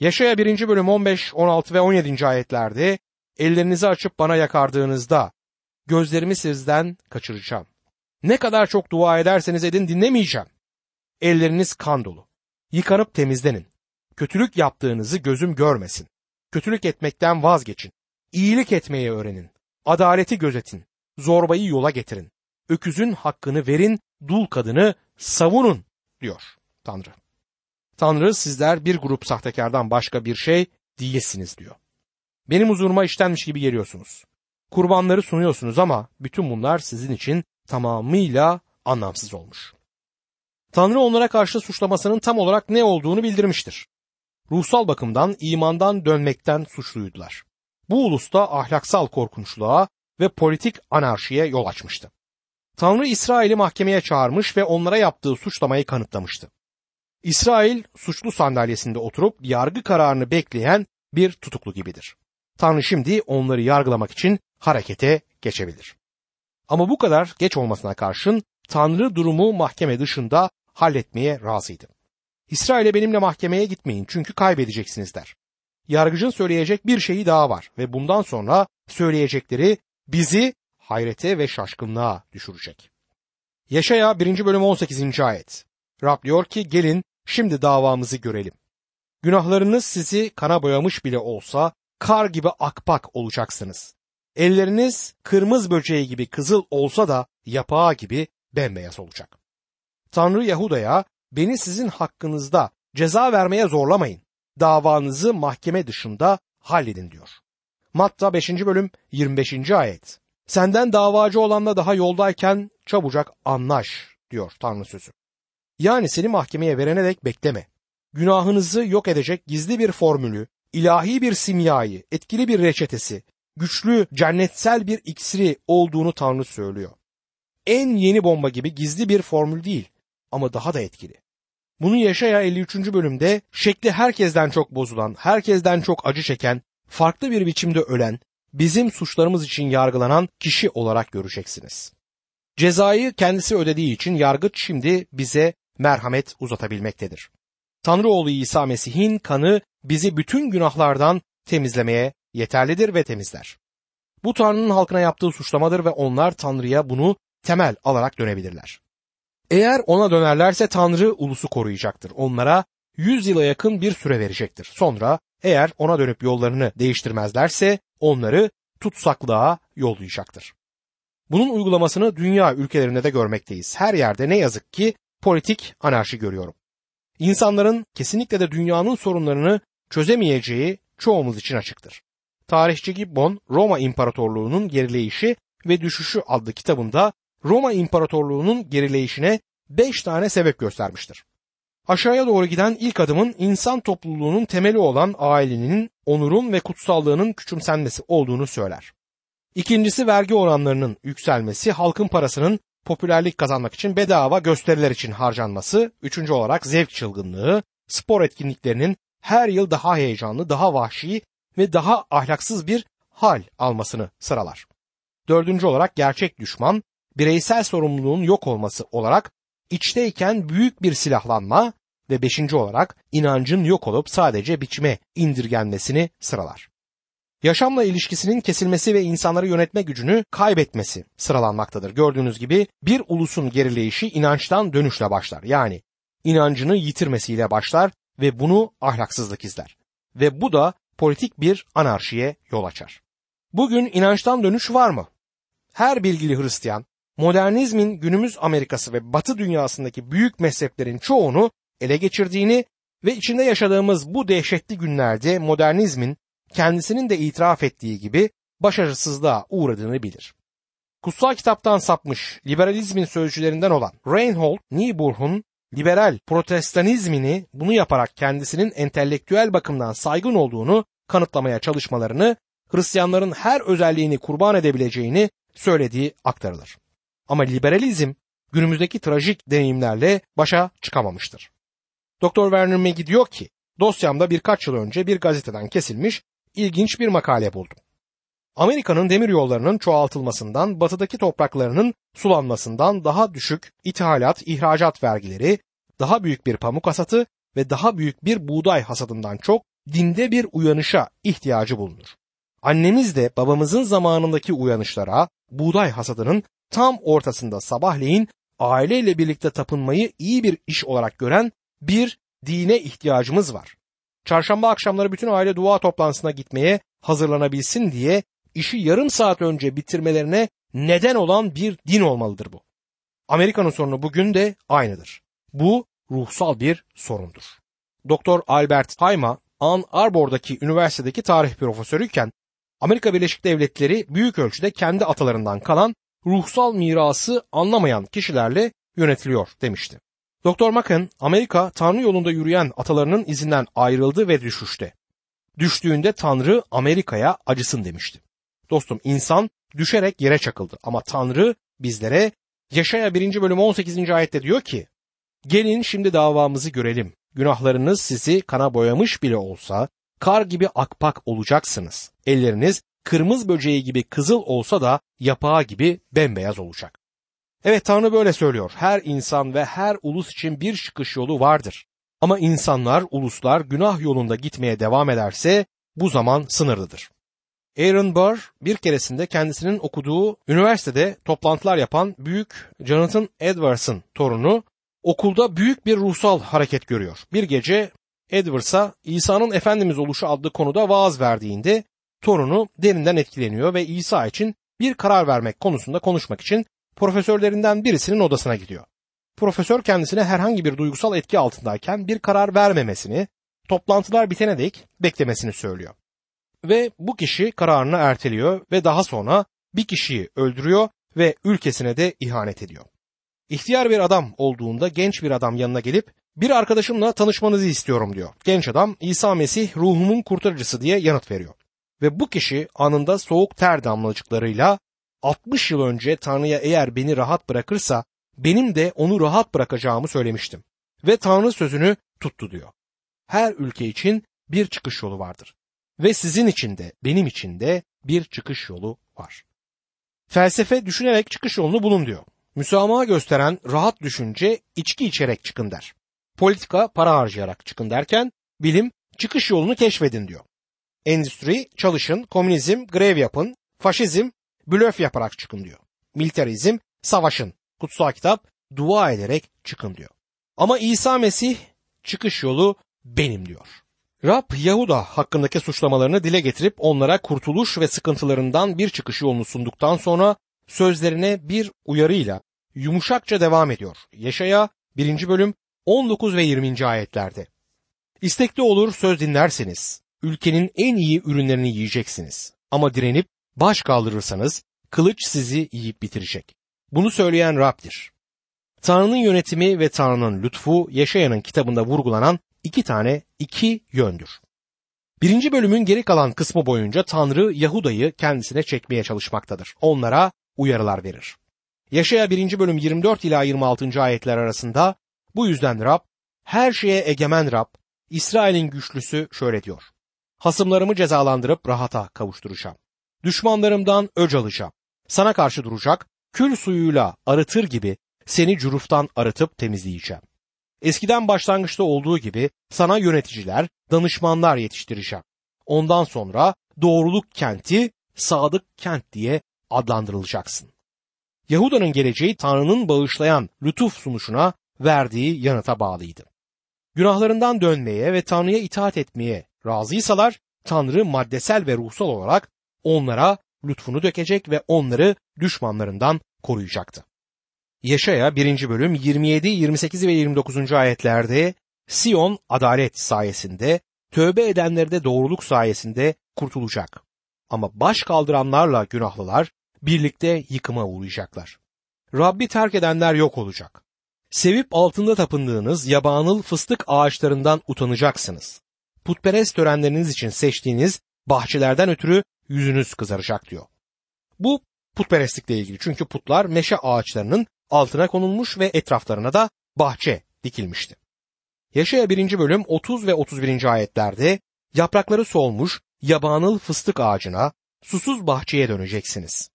Yaşaya 1. bölüm 15, 16 ve 17. ayetlerde ellerinizi açıp bana yakardığınızda gözlerimi sizden kaçıracağım. Ne kadar çok dua ederseniz edin dinlemeyeceğim. Elleriniz kan dolu. Yıkanıp temizlenin. Kötülük yaptığınızı gözüm görmesin. Kötülük etmekten vazgeçin. İyilik etmeyi öğrenin. Adaleti gözetin. Zorbayı yola getirin. Öküzün hakkını verin, dul kadını savunun diyor Tanrı. Tanrı sizler bir grup sahtekardan başka bir şey değilsiniz diyor. Benim huzuruma işlenmiş gibi geliyorsunuz. Kurbanları sunuyorsunuz ama bütün bunlar sizin için tamamıyla anlamsız olmuş. Tanrı onlara karşı suçlamasının tam olarak ne olduğunu bildirmiştir. Ruhsal bakımdan imandan dönmekten suçluydular. Bu ulusta ahlaksal korkunçluğa ve politik anarşiye yol açmıştı. Tanrı İsrail'i mahkemeye çağırmış ve onlara yaptığı suçlamayı kanıtlamıştı. İsrail suçlu sandalyesinde oturup yargı kararını bekleyen bir tutuklu gibidir. Tanrı şimdi onları yargılamak için harekete geçebilir. Ama bu kadar geç olmasına karşın Tanrı durumu mahkeme dışında halletmeye razıydı. İsrail'e benimle mahkemeye gitmeyin çünkü kaybedeceksiniz der. Yargıcın söyleyecek bir şeyi daha var ve bundan sonra söyleyecekleri bizi hayrete ve şaşkınlığa düşürecek. Yaşaya 1. bölüm 18. ayet. Rab diyor ki gelin şimdi davamızı görelim. Günahlarınız sizi kana boyamış bile olsa kar gibi akpak olacaksınız. Elleriniz kırmızı böceği gibi kızıl olsa da yapağı gibi bembeyaz olacak. Tanrı Yahuda'ya beni sizin hakkınızda ceza vermeye zorlamayın. Davanızı mahkeme dışında halledin diyor. Matta 5. bölüm 25. ayet. Senden davacı olanla daha yoldayken çabucak anlaş diyor Tanrı sözü. Yani seni mahkemeye verene dek bekleme. Günahınızı yok edecek gizli bir formülü, ilahi bir simyayı, etkili bir reçetesi, güçlü cennetsel bir iksiri olduğunu Tanrı söylüyor. En yeni bomba gibi gizli bir formül değil ama daha da etkili. Bunu Yaşaya 53. bölümde şekli herkesten çok bozulan, herkesten çok acı çeken, farklı bir biçimde ölen, bizim suçlarımız için yargılanan kişi olarak göreceksiniz. Cezayı kendisi ödediği için yargıç şimdi bize merhamet uzatabilmektedir. Tanrı oğlu İsa Mesih'in kanı bizi bütün günahlardan temizlemeye yeterlidir ve temizler. Bu Tanrı'nın halkına yaptığı suçlamadır ve onlar Tanrı'ya bunu temel alarak dönebilirler. Eğer ona dönerlerse Tanrı ulusu koruyacaktır. Onlara 100 yıla yakın bir süre verecektir. Sonra eğer ona dönüp yollarını değiştirmezlerse onları tutsaklığa yollayacaktır. Bunun uygulamasını dünya ülkelerinde de görmekteyiz. Her yerde ne yazık ki politik anarşi görüyorum. İnsanların kesinlikle de dünyanın sorunlarını çözemeyeceği çoğumuz için açıktır. Tarihçi Gibbon Roma İmparatorluğu'nun gerileyişi ve düşüşü adlı kitabında Roma İmparatorluğu'nun gerileyişine beş tane sebep göstermiştir. Aşağıya doğru giden ilk adımın insan topluluğunun temeli olan ailenin, onurun ve kutsallığının küçümsenmesi olduğunu söyler. İkincisi vergi oranlarının yükselmesi, halkın parasının popülerlik kazanmak için bedava gösteriler için harcanması, üçüncü olarak zevk çılgınlığı, spor etkinliklerinin her yıl daha heyecanlı, daha vahşi ve daha ahlaksız bir hal almasını sıralar. Dördüncü olarak gerçek düşman, bireysel sorumluluğun yok olması olarak içteyken büyük bir silahlanma ve beşinci olarak inancın yok olup sadece biçime indirgenmesini sıralar. Yaşamla ilişkisinin kesilmesi ve insanları yönetme gücünü kaybetmesi sıralanmaktadır. Gördüğünüz gibi bir ulusun gerileyişi inançtan dönüşle başlar. Yani inancını yitirmesiyle başlar ve bunu ahlaksızlık izler. Ve bu da politik bir anarşiye yol açar. Bugün inançtan dönüş var mı? Her bilgili Hristiyan modernizmin günümüz Amerikası ve Batı dünyasındaki büyük mezheplerin çoğunu ele geçirdiğini ve içinde yaşadığımız bu dehşetli günlerde modernizmin kendisinin de itiraf ettiği gibi başarısızlığa uğradığını bilir. Kutsal kitaptan sapmış liberalizmin sözcülerinden olan Reinhold Niebuhr'un liberal protestanizmini bunu yaparak kendisinin entelektüel bakımdan saygın olduğunu kanıtlamaya çalışmalarını Hristiyanların her özelliğini kurban edebileceğini söylediği aktarılır. Ama liberalizm günümüzdeki trajik deneyimlerle başa çıkamamıştır. Dr. Werner Maggie diyor ki, dosyamda birkaç yıl önce bir gazeteden kesilmiş ilginç bir makale buldum. Amerika'nın demir yollarının çoğaltılmasından, batıdaki topraklarının sulanmasından daha düşük ithalat, ihracat vergileri, daha büyük bir pamuk hasatı ve daha büyük bir buğday hasadından çok dinde bir uyanışa ihtiyacı bulunur. Annemiz de babamızın zamanındaki uyanışlara buğday hasadının tam ortasında sabahleyin aileyle birlikte tapınmayı iyi bir iş olarak gören bir dine ihtiyacımız var. Çarşamba akşamları bütün aile dua toplantısına gitmeye hazırlanabilsin diye işi yarım saat önce bitirmelerine neden olan bir din olmalıdır bu. Amerika'nın sorunu bugün de aynıdır. Bu ruhsal bir sorundur. Doktor Albert Hayma, Ann Arbor'daki üniversitedeki tarih profesörüyken Amerika Birleşik Devletleri büyük ölçüde kendi atalarından kalan ruhsal mirası anlamayan kişilerle yönetiliyor demişti. Doktor Macken, Amerika Tanrı yolunda yürüyen atalarının izinden ayrıldı ve düşüşte. Düştüğünde Tanrı Amerika'ya acısın demişti. Dostum insan düşerek yere çakıldı ama Tanrı bizlere Yaşaya 1. bölüm 18. ayette diyor ki Gelin şimdi davamızı görelim. Günahlarınız sizi kana boyamış bile olsa kar gibi akpak olacaksınız. Elleriniz kırmızı böceği gibi kızıl olsa da yapağı gibi bembeyaz olacak. Evet Tanrı böyle söylüyor. Her insan ve her ulus için bir çıkış yolu vardır. Ama insanlar, uluslar günah yolunda gitmeye devam ederse bu zaman sınırlıdır. Aaron Burr bir keresinde kendisinin okuduğu üniversitede toplantılar yapan büyük Jonathan Edwards'ın torunu okulda büyük bir ruhsal hareket görüyor. Bir gece Edwards'a İsa'nın Efendimiz oluşu adlı konuda vaaz verdiğinde torunu derinden etkileniyor ve İsa için bir karar vermek konusunda konuşmak için profesörlerinden birisinin odasına gidiyor. Profesör kendisine herhangi bir duygusal etki altındayken bir karar vermemesini, toplantılar bitene dek beklemesini söylüyor. Ve bu kişi kararını erteliyor ve daha sonra bir kişiyi öldürüyor ve ülkesine de ihanet ediyor. İhtiyar bir adam olduğunda genç bir adam yanına gelip bir arkadaşımla tanışmanızı istiyorum diyor. Genç adam İsa Mesih ruhumun kurtarıcısı diye yanıt veriyor. Ve bu kişi anında soğuk ter damlacıklarıyla 60 yıl önce Tanrı'ya eğer beni rahat bırakırsa benim de onu rahat bırakacağımı söylemiştim. Ve Tanrı sözünü tuttu diyor. Her ülke için bir çıkış yolu vardır. Ve sizin için de benim için de bir çıkış yolu var. Felsefe düşünerek çıkış yolunu bulun diyor. Müsamaha gösteren rahat düşünce içki içerek çıkın der. Politika para harcayarak çıkın derken bilim çıkış yolunu keşfedin diyor. Endüstri çalışın, komünizm grev yapın, faşizm blöf yaparak çıkın diyor. Militarizm savaşın, kutsal kitap dua ederek çıkın diyor. Ama İsa Mesih çıkış yolu benim diyor. Rab Yahuda hakkındaki suçlamalarını dile getirip onlara kurtuluş ve sıkıntılarından bir çıkış yolunu sunduktan sonra sözlerine bir uyarıyla yumuşakça devam ediyor. Yaşaya 1. bölüm 19 ve 20. ayetlerde. İstekli olur söz dinlerseniz ülkenin en iyi ürünlerini yiyeceksiniz. Ama direnip baş kaldırırsanız kılıç sizi yiyip bitirecek. Bunu söyleyen Rab'dir. Tanrı'nın yönetimi ve Tanrı'nın lütfu Yaşayan'ın kitabında vurgulanan iki tane iki yöndür. Birinci bölümün geri kalan kısmı boyunca Tanrı Yahuda'yı kendisine çekmeye çalışmaktadır. Onlara uyarılar verir. Yaşaya 1. bölüm 24 ila 26. ayetler arasında bu yüzden Rab, her şeye egemen Rab, İsrail'in güçlüsü şöyle diyor. Hasımlarımı cezalandırıp rahata kavuşturacağım. Düşmanlarımdan öc alacağım. Sana karşı duracak, kül suyuyla arıtır gibi seni cüruftan arıtıp temizleyeceğim. Eskiden başlangıçta olduğu gibi sana yöneticiler, danışmanlar yetiştireceğim. Ondan sonra doğruluk kenti, sadık kent diye adlandırılacaksın. Yahuda'nın geleceği Tanrı'nın bağışlayan lütuf sunuşuna verdiği yanıta bağlıydı. Günahlarından dönmeye ve Tanrı'ya itaat etmeye razıysalar Tanrı maddesel ve ruhsal olarak onlara lütfunu dökecek ve onları düşmanlarından koruyacaktı. Yaşaya 1. bölüm 27, 28 ve 29. ayetlerde Sion adalet sayesinde, tövbe edenlerde doğruluk sayesinde kurtulacak. Ama baş kaldıranlarla günahlılar birlikte yıkıma uğrayacaklar. Rabbi terk edenler yok olacak. Sevip altında tapındığınız yabanıl fıstık ağaçlarından utanacaksınız. Putperest törenleriniz için seçtiğiniz bahçelerden ötürü yüzünüz kızaracak diyor. Bu putperestlikle ilgili çünkü putlar meşe ağaçlarının altına konulmuş ve etraflarına da bahçe dikilmişti. Yaşaya 1. bölüm 30 ve 31. ayetlerde yaprakları solmuş yabanıl fıstık ağacına, susuz bahçeye döneceksiniz.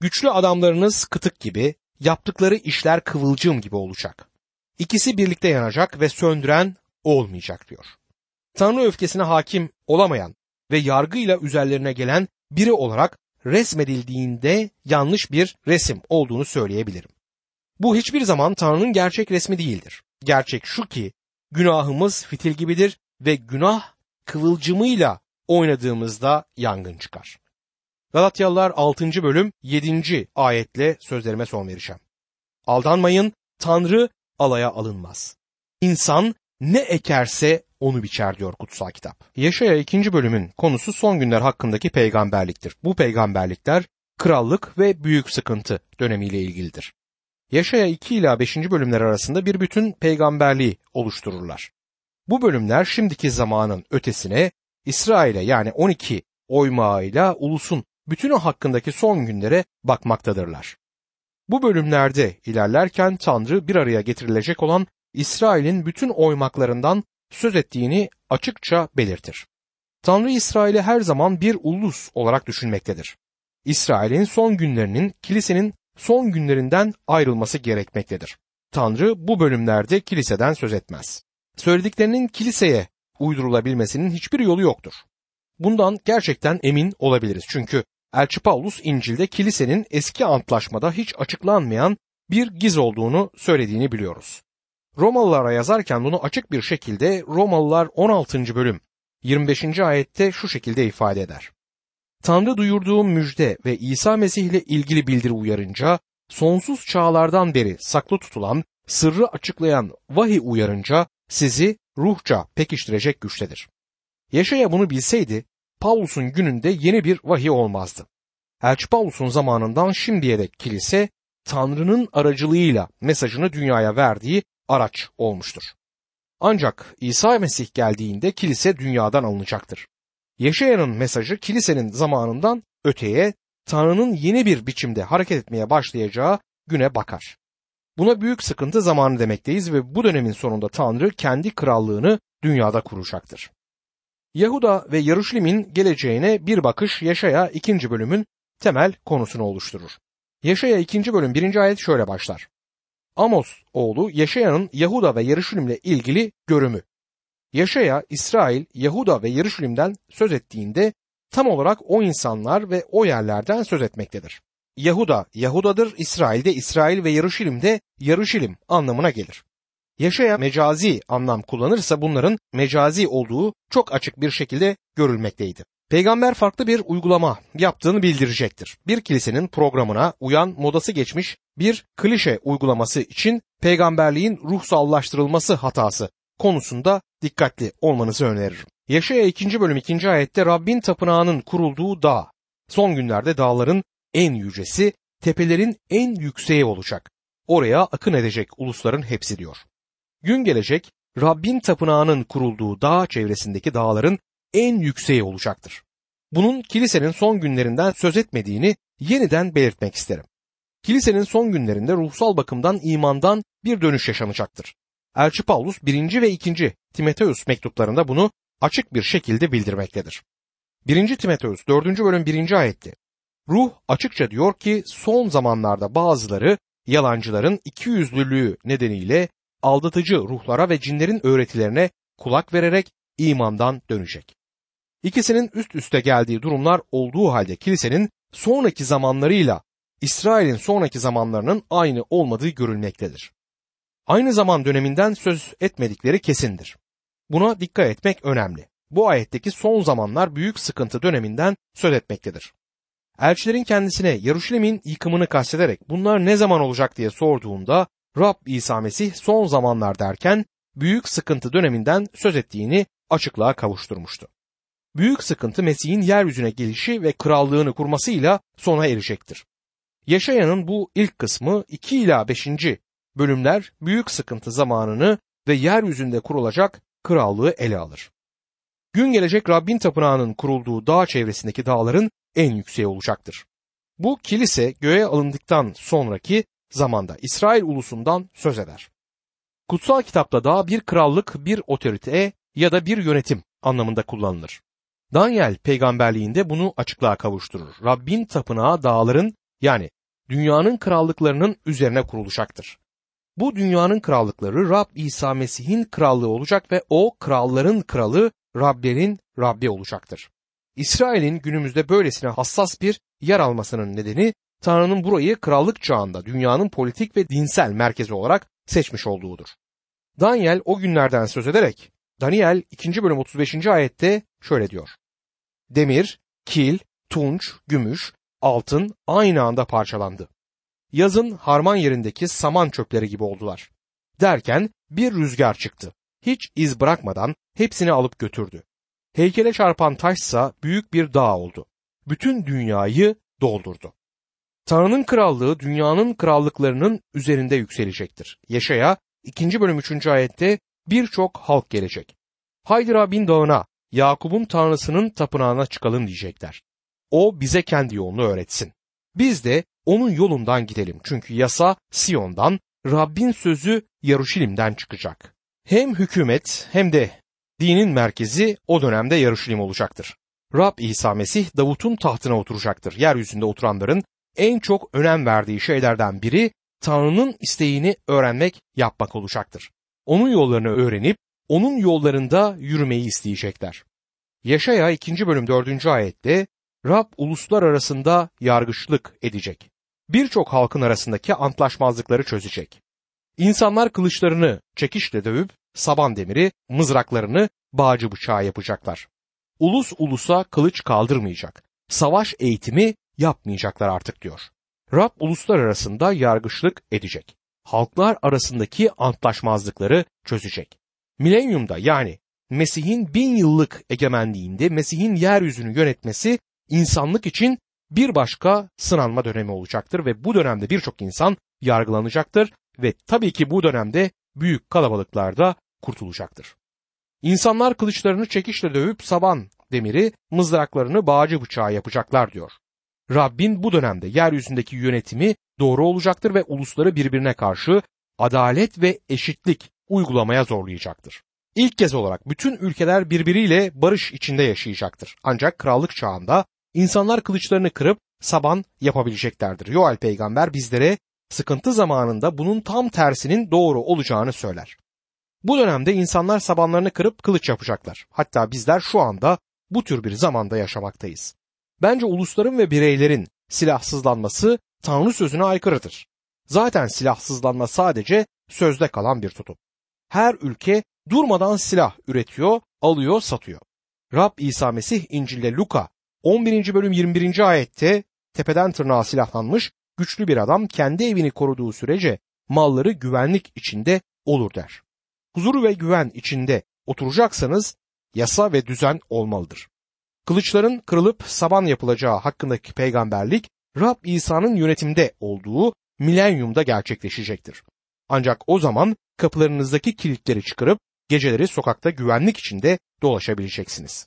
Güçlü adamlarınız kıtık gibi, yaptıkları işler kıvılcım gibi olacak. İkisi birlikte yanacak ve söndüren olmayacak diyor. Tanrı öfkesine hakim olamayan ve yargıyla üzerlerine gelen biri olarak resmedildiğinde yanlış bir resim olduğunu söyleyebilirim. Bu hiçbir zaman Tanrı'nın gerçek resmi değildir. Gerçek şu ki günahımız fitil gibidir ve günah kıvılcımıyla oynadığımızda yangın çıkar. Galatyalılar 6. bölüm 7. ayetle sözlerime son vereceğim. Aldanmayın, Tanrı alaya alınmaz. İnsan ne ekerse onu biçer diyor kutsal kitap. Yaşaya 2. bölümün konusu son günler hakkındaki peygamberliktir. Bu peygamberlikler krallık ve büyük sıkıntı dönemiyle ilgilidir. Yaşaya 2 ila 5. bölümler arasında bir bütün peygamberliği oluştururlar. Bu bölümler şimdiki zamanın ötesine İsrail'e yani 12 oymağıyla ulusun bütünü hakkındaki son günlere bakmaktadırlar. Bu bölümlerde ilerlerken Tanrı bir araya getirilecek olan İsrail'in bütün oymaklarından söz ettiğini açıkça belirtir. Tanrı İsrail'i her zaman bir ulus olarak düşünmektedir. İsrail'in son günlerinin kilisenin son günlerinden ayrılması gerekmektedir. Tanrı bu bölümlerde kiliseden söz etmez. Söylediklerinin kiliseye uydurulabilmesinin hiçbir yolu yoktur. Bundan gerçekten emin olabiliriz. Çünkü Elçi Paulus İncil'de kilisenin eski antlaşmada hiç açıklanmayan bir giz olduğunu söylediğini biliyoruz. Romalılara yazarken bunu açık bir şekilde Romalılar 16. bölüm 25. ayette şu şekilde ifade eder. Tanrı duyurduğum müjde ve İsa Mesih ile ilgili bildiri uyarınca sonsuz çağlardan beri saklı tutulan, sırrı açıklayan vahiy uyarınca sizi ruhça pekiştirecek güçtedir. Yaşaya bunu bilseydi Paulus'un gününde yeni bir vahiy olmazdı. Elçi Paulus'un zamanından şimdiye dek kilise Tanrı'nın aracılığıyla mesajını dünyaya verdiği araç olmuştur. Ancak İsa Mesih geldiğinde kilise dünyadan alınacaktır. Yaşayanın mesajı kilisenin zamanından öteye Tanrı'nın yeni bir biçimde hareket etmeye başlayacağı güne bakar. Buna büyük sıkıntı zamanı demekteyiz ve bu dönemin sonunda Tanrı kendi krallığını dünyada kuracaktır. Yahuda ve Yaruşlim'in geleceğine bir bakış Yaşaya 2. bölümün temel konusunu oluşturur. Yaşaya 2. bölüm 1. ayet şöyle başlar. Amos oğlu Yaşaya'nın Yahuda ve Yaruşilim'le ilgili görümü. Yaşaya, İsrail, Yahuda ve Yaruşilim'den söz ettiğinde tam olarak o insanlar ve o yerlerden söz etmektedir. Yahuda, Yahuda'dır, İsrail'de İsrail ve Yaruşilim'de Yaruşilim anlamına gelir. Yaşaya mecazi anlam kullanırsa bunların mecazi olduğu çok açık bir şekilde görülmekteydi. Peygamber farklı bir uygulama yaptığını bildirecektir. Bir kilisenin programına uyan modası geçmiş bir klişe uygulaması için peygamberliğin ruhsallaştırılması hatası konusunda dikkatli olmanızı öneririm. Yaşaya 2. bölüm 2. ayette Rabbin tapınağının kurulduğu dağ, son günlerde dağların en yücesi, tepelerin en yükseği olacak. Oraya akın edecek ulusların hepsi diyor. Gün gelecek Rabbin tapınağının kurulduğu dağ çevresindeki dağların en yükseği olacaktır. Bunun kilisenin son günlerinden söz etmediğini yeniden belirtmek isterim. Kilisenin son günlerinde ruhsal bakımdan imandan bir dönüş yaşanacaktır. Elçi Paulus 1. ve 2. Timoteus mektuplarında bunu açık bir şekilde bildirmektedir. 1. Timoteus 4. bölüm 1. ayetti. Ruh açıkça diyor ki son zamanlarda bazıları yalancıların ikiyüzlülüğü nedeniyle aldatıcı ruhlara ve cinlerin öğretilerine kulak vererek imandan dönecek. İkisinin üst üste geldiği durumlar olduğu halde kilisenin sonraki zamanlarıyla İsrail'in sonraki zamanlarının aynı olmadığı görülmektedir. Aynı zaman döneminden söz etmedikleri kesindir. Buna dikkat etmek önemli. Bu ayetteki son zamanlar büyük sıkıntı döneminden söz etmektedir. Elçilerin kendisine Yaruşilim'in yıkımını kastederek bunlar ne zaman olacak diye sorduğunda Rab İsa Mesih son zamanlar derken büyük sıkıntı döneminden söz ettiğini açıklığa kavuşturmuştu. Büyük sıkıntı Mesih'in yeryüzüne gelişi ve krallığını kurmasıyla sona erecektir. Yaşayanın bu ilk kısmı 2 ila 5. bölümler büyük sıkıntı zamanını ve yeryüzünde kurulacak krallığı ele alır. Gün gelecek Rabbin tapınağının kurulduğu dağ çevresindeki dağların en yükseği olacaktır. Bu kilise göğe alındıktan sonraki zamanda İsrail ulusundan söz eder. Kutsal kitapta da bir krallık, bir otorite ya da bir yönetim anlamında kullanılır. Daniel peygamberliğinde bunu açıklığa kavuşturur. Rabbin tapınağı dağların yani dünyanın krallıklarının üzerine kurulacaktır. Bu dünyanın krallıkları Rab İsa Mesih'in krallığı olacak ve o kralların kralı Rablerin Rabbi olacaktır. İsrail'in günümüzde böylesine hassas bir yer almasının nedeni Tanrı'nın burayı krallık çağında dünyanın politik ve dinsel merkezi olarak seçmiş olduğudur. Daniel o günlerden söz ederek Daniel 2. bölüm 35. ayette şöyle diyor. Demir, kil, tunç, gümüş, altın aynı anda parçalandı. Yazın harman yerindeki saman çöpleri gibi oldular. Derken bir rüzgar çıktı. Hiç iz bırakmadan hepsini alıp götürdü. Heykele çarpan taşsa büyük bir dağ oldu. Bütün dünyayı doldurdu. Tanrı'nın krallığı dünyanın krallıklarının üzerinde yükselecektir. Yaşaya 2. bölüm 3. ayette birçok halk gelecek. Haydi Rabbin dağına, Yakup'un tanrısının tapınağına çıkalım diyecekler. O bize kendi yolunu öğretsin. Biz de onun yolundan gidelim. Çünkü yasa Siyon'dan, Rabbin sözü Yaruşilim'den çıkacak. Hem hükümet hem de dinin merkezi o dönemde Yaruşilim olacaktır. Rab İsa Mesih Davut'un tahtına oturacaktır. Yeryüzünde oturanların en çok önem verdiği şeylerden biri Tanrı'nın isteğini öğrenmek, yapmak olacaktır. Onun yollarını öğrenip onun yollarında yürümeyi isteyecekler. Yaşaya 2. bölüm 4. ayette Rab uluslar arasında yargıçlık edecek. Birçok halkın arasındaki antlaşmazlıkları çözecek. İnsanlar kılıçlarını çekişle dövüp saban demiri, mızraklarını bağcı bıçağı yapacaklar. Ulus ulusa kılıç kaldırmayacak. Savaş eğitimi yapmayacaklar artık diyor. Rab uluslar arasında yargıçlık edecek. Halklar arasındaki antlaşmazlıkları çözecek. Milenyumda yani Mesih'in bin yıllık egemenliğinde Mesih'in yeryüzünü yönetmesi insanlık için bir başka sınanma dönemi olacaktır ve bu dönemde birçok insan yargılanacaktır ve tabii ki bu dönemde büyük kalabalıklarda kurtulacaktır. İnsanlar kılıçlarını çekişle dövüp saban demiri, mızraklarını bağcı bıçağı yapacaklar diyor. Rabbin bu dönemde yeryüzündeki yönetimi doğru olacaktır ve ulusları birbirine karşı adalet ve eşitlik uygulamaya zorlayacaktır. İlk kez olarak bütün ülkeler birbiriyle barış içinde yaşayacaktır. Ancak krallık çağında insanlar kılıçlarını kırıp saban yapabileceklerdir. Yoel peygamber bizlere sıkıntı zamanında bunun tam tersinin doğru olacağını söyler. Bu dönemde insanlar sabanlarını kırıp kılıç yapacaklar. Hatta bizler şu anda bu tür bir zamanda yaşamaktayız. Bence ulusların ve bireylerin silahsızlanması Tanrı sözüne aykırıdır. Zaten silahsızlanma sadece sözde kalan bir tutum. Her ülke durmadan silah üretiyor, alıyor, satıyor. Rab İsa Mesih İncil'de Luka 11. bölüm 21. ayette tepeden tırnağa silahlanmış güçlü bir adam kendi evini koruduğu sürece malları güvenlik içinde olur der. Huzur ve güven içinde oturacaksanız yasa ve düzen olmalıdır. Kılıçların kırılıp saban yapılacağı hakkındaki peygamberlik Rab İsa'nın yönetimde olduğu milenyumda gerçekleşecektir. Ancak o zaman kapılarınızdaki kilitleri çıkarıp geceleri sokakta güvenlik içinde dolaşabileceksiniz.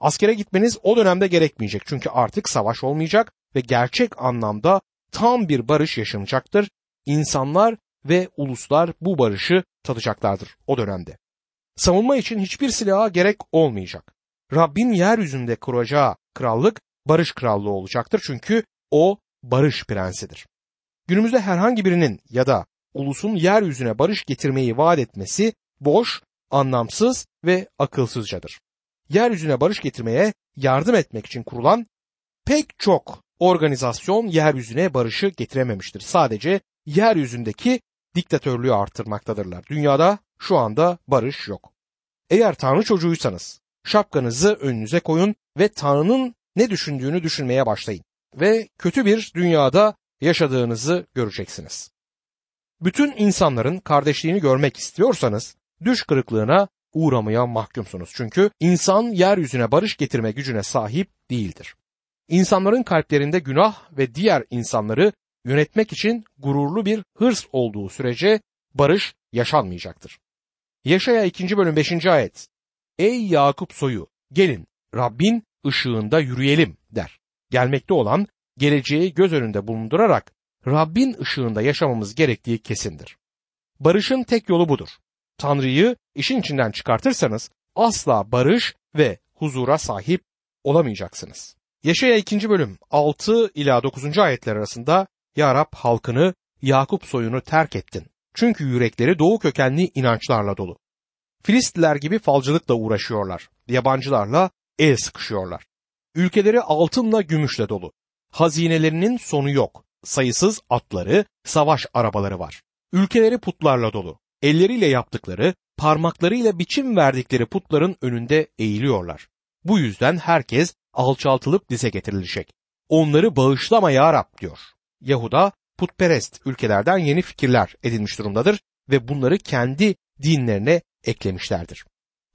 Askere gitmeniz o dönemde gerekmeyecek çünkü artık savaş olmayacak ve gerçek anlamda tam bir barış yaşanacaktır. İnsanlar ve uluslar bu barışı tadacaklardır o dönemde. Savunma için hiçbir silaha gerek olmayacak. Rabbin yeryüzünde kuracağı krallık barış krallığı olacaktır çünkü o barış prensidir. Günümüzde herhangi birinin ya da ulusun yeryüzüne barış getirmeyi vaat etmesi boş, anlamsız ve akılsızcadır. Yeryüzüne barış getirmeye yardım etmek için kurulan pek çok organizasyon yeryüzüne barışı getirememiştir. Sadece yeryüzündeki diktatörlüğü arttırmaktadırlar. Dünyada şu anda barış yok. Eğer Tanrı çocuğuysanız şapkanızı önünüze koyun ve Tanrı'nın ne düşündüğünü düşünmeye başlayın ve kötü bir dünyada yaşadığınızı göreceksiniz. Bütün insanların kardeşliğini görmek istiyorsanız düş kırıklığına uğramaya mahkumsunuz. Çünkü insan yeryüzüne barış getirme gücüne sahip değildir. İnsanların kalplerinde günah ve diğer insanları yönetmek için gururlu bir hırs olduğu sürece barış yaşanmayacaktır. Yaşaya 2. bölüm 5. ayet Ey Yakup soyu gelin Rabbin ışığında yürüyelim der. Gelmekte olan geleceği göz önünde bulundurarak Rabbin ışığında yaşamamız gerektiği kesindir. Barışın tek yolu budur. Tanrı'yı işin içinden çıkartırsanız asla barış ve huzura sahip olamayacaksınız. Yaşaya 2. bölüm 6 ila 9. ayetler arasında Ya Rab halkını Yakup soyunu terk ettin. Çünkü yürekleri doğu kökenli inançlarla dolu. Filistliler gibi falcılıkla uğraşıyorlar. Yabancılarla el sıkışıyorlar. Ülkeleri altınla gümüşle dolu. Hazinelerinin sonu yok. Sayısız atları, savaş arabaları var. Ülkeleri putlarla dolu. Elleriyle yaptıkları, parmaklarıyla biçim verdikleri putların önünde eğiliyorlar. Bu yüzden herkes alçaltılıp dize getirilecek. Onları bağışlama ya Rab diyor. Yahuda putperest ülkelerden yeni fikirler edinmiş durumdadır ve bunları kendi dinlerine eklemişlerdir.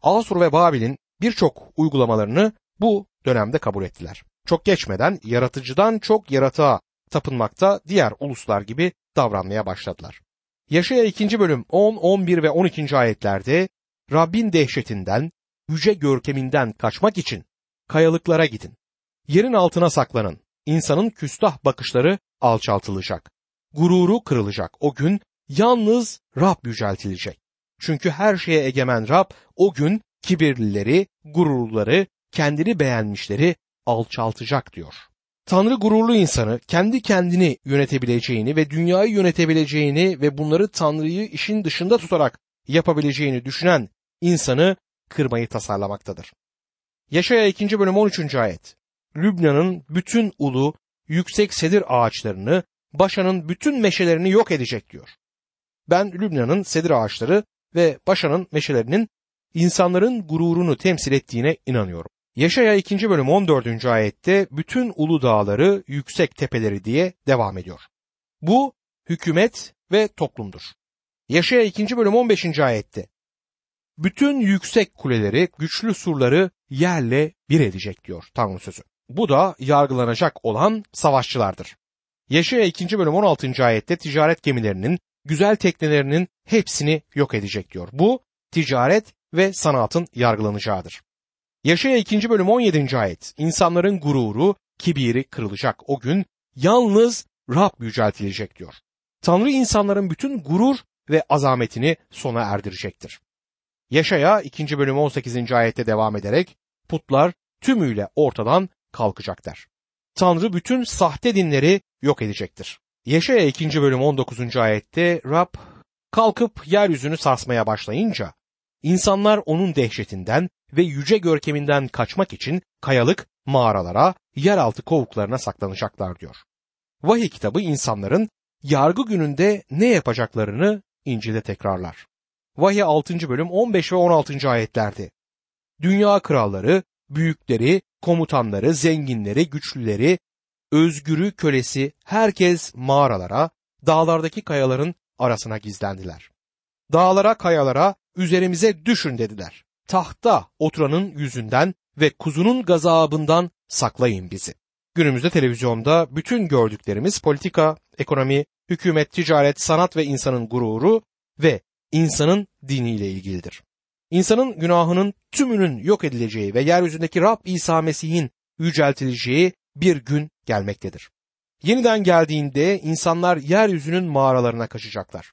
Asur ve Babil'in birçok uygulamalarını bu dönemde kabul ettiler. Çok geçmeden yaratıcıdan çok yaratığa tapınmakta diğer uluslar gibi davranmaya başladılar. Yaşaya 2. bölüm 10, 11 ve 12. ayetlerde Rabbin dehşetinden, yüce görkeminden kaçmak için kayalıklara gidin. Yerin altına saklanın. İnsanın küstah bakışları alçaltılacak. Gururu kırılacak. O gün yalnız Rab yüceltilecek. Çünkü her şeye egemen Rab o gün kibirlileri, gururları, kendini beğenmişleri alçaltacak diyor. Tanrı gururlu insanı kendi kendini yönetebileceğini ve dünyayı yönetebileceğini ve bunları Tanrı'yı işin dışında tutarak yapabileceğini düşünen insanı kırmayı tasarlamaktadır. Yaşaya 2. bölüm 13. ayet. Lübnan'ın bütün ulu, yüksek sedir ağaçlarını, Başan'ın bütün meşelerini yok edecek diyor. Ben Lübnan'ın sedir ağaçları ve Başan'ın meşelerinin insanların gururunu temsil ettiğine inanıyorum. Yaşaya 2. bölüm 14. ayette bütün ulu dağları, yüksek tepeleri diye devam ediyor. Bu hükümet ve toplumdur. Yaşaya 2. bölüm 15. ayette bütün yüksek kuleleri, güçlü surları yerle bir edecek diyor Tanrı sözü. Bu da yargılanacak olan savaşçılardır. Yaşaya 2. bölüm 16. ayette ticaret gemilerinin, güzel teknelerinin hepsini yok edecek diyor. Bu ticaret ve sanatın yargılanacağıdır. Yaşaya 2. bölüm 17. ayet insanların gururu, kibiri kırılacak o gün yalnız Rab yüceltilecek diyor. Tanrı insanların bütün gurur ve azametini sona erdirecektir. Yaşaya 2. bölüm 18. ayette devam ederek putlar tümüyle ortadan kalkacak der. Tanrı bütün sahte dinleri yok edecektir. Yaşaya 2. bölüm 19. ayette Rab kalkıp yeryüzünü sarsmaya başlayınca insanlar onun dehşetinden ve yüce görkeminden kaçmak için kayalık mağaralara, yeraltı kovuklarına saklanacaklar diyor. Vahiy kitabı insanların yargı gününde ne yapacaklarını İncil'de tekrarlar. Vahiy 6. bölüm 15 ve 16. ayetlerde. Dünya kralları, büyükleri, komutanları, zenginleri, güçlüleri, özgürü, kölesi, herkes mağaralara, dağlardaki kayaların arasına gizlendiler. Dağlara, kayalara, üzerimize düşün dediler. Tahta oturanın yüzünden ve kuzunun gazabından saklayın bizi. Günümüzde televizyonda bütün gördüklerimiz politika, ekonomi, hükümet, ticaret, sanat ve insanın gururu ve insanın diniyle ilgilidir. İnsanın günahının tümünün yok edileceği ve yeryüzündeki Rab İsa Mesih'in yüceltileceği bir gün gelmektedir. Yeniden geldiğinde insanlar yeryüzünün mağaralarına kaçacaklar.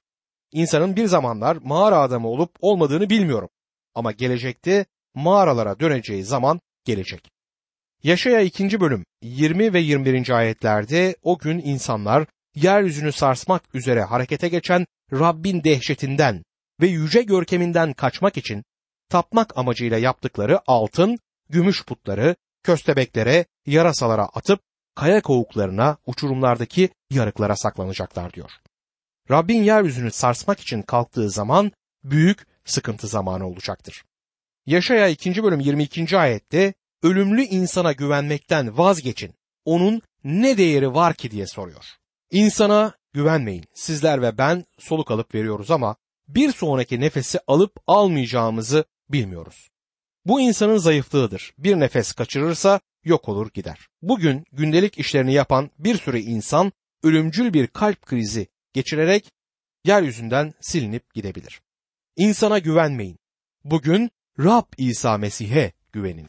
İnsanın bir zamanlar mağara adamı olup olmadığını bilmiyorum. Ama gelecekte mağaralara döneceği zaman gelecek. Yaşaya 2. bölüm 20 ve 21. ayetlerde o gün insanlar yeryüzünü sarsmak üzere harekete geçen Rabbin dehşetinden ve yüce görkeminden kaçmak için tapmak amacıyla yaptıkları altın, gümüş putları köstebeklere, yarasalara atıp kaya kovuklarına, uçurumlardaki yarıklara saklanacaklar diyor. Rabbin yeryüzünü sarsmak için kalktığı zaman büyük sıkıntı zamanı olacaktır. Yaşaya 2. bölüm 22. ayette ölümlü insana güvenmekten vazgeçin. Onun ne değeri var ki diye soruyor. İnsana güvenmeyin. Sizler ve ben soluk alıp veriyoruz ama bir sonraki nefesi alıp almayacağımızı bilmiyoruz. Bu insanın zayıflığıdır. Bir nefes kaçırırsa yok olur gider. Bugün gündelik işlerini yapan bir sürü insan ölümcül bir kalp krizi geçirerek yeryüzünden silinip gidebilir. İnsana güvenmeyin. Bugün Rab İsa Mesih'e güvenin.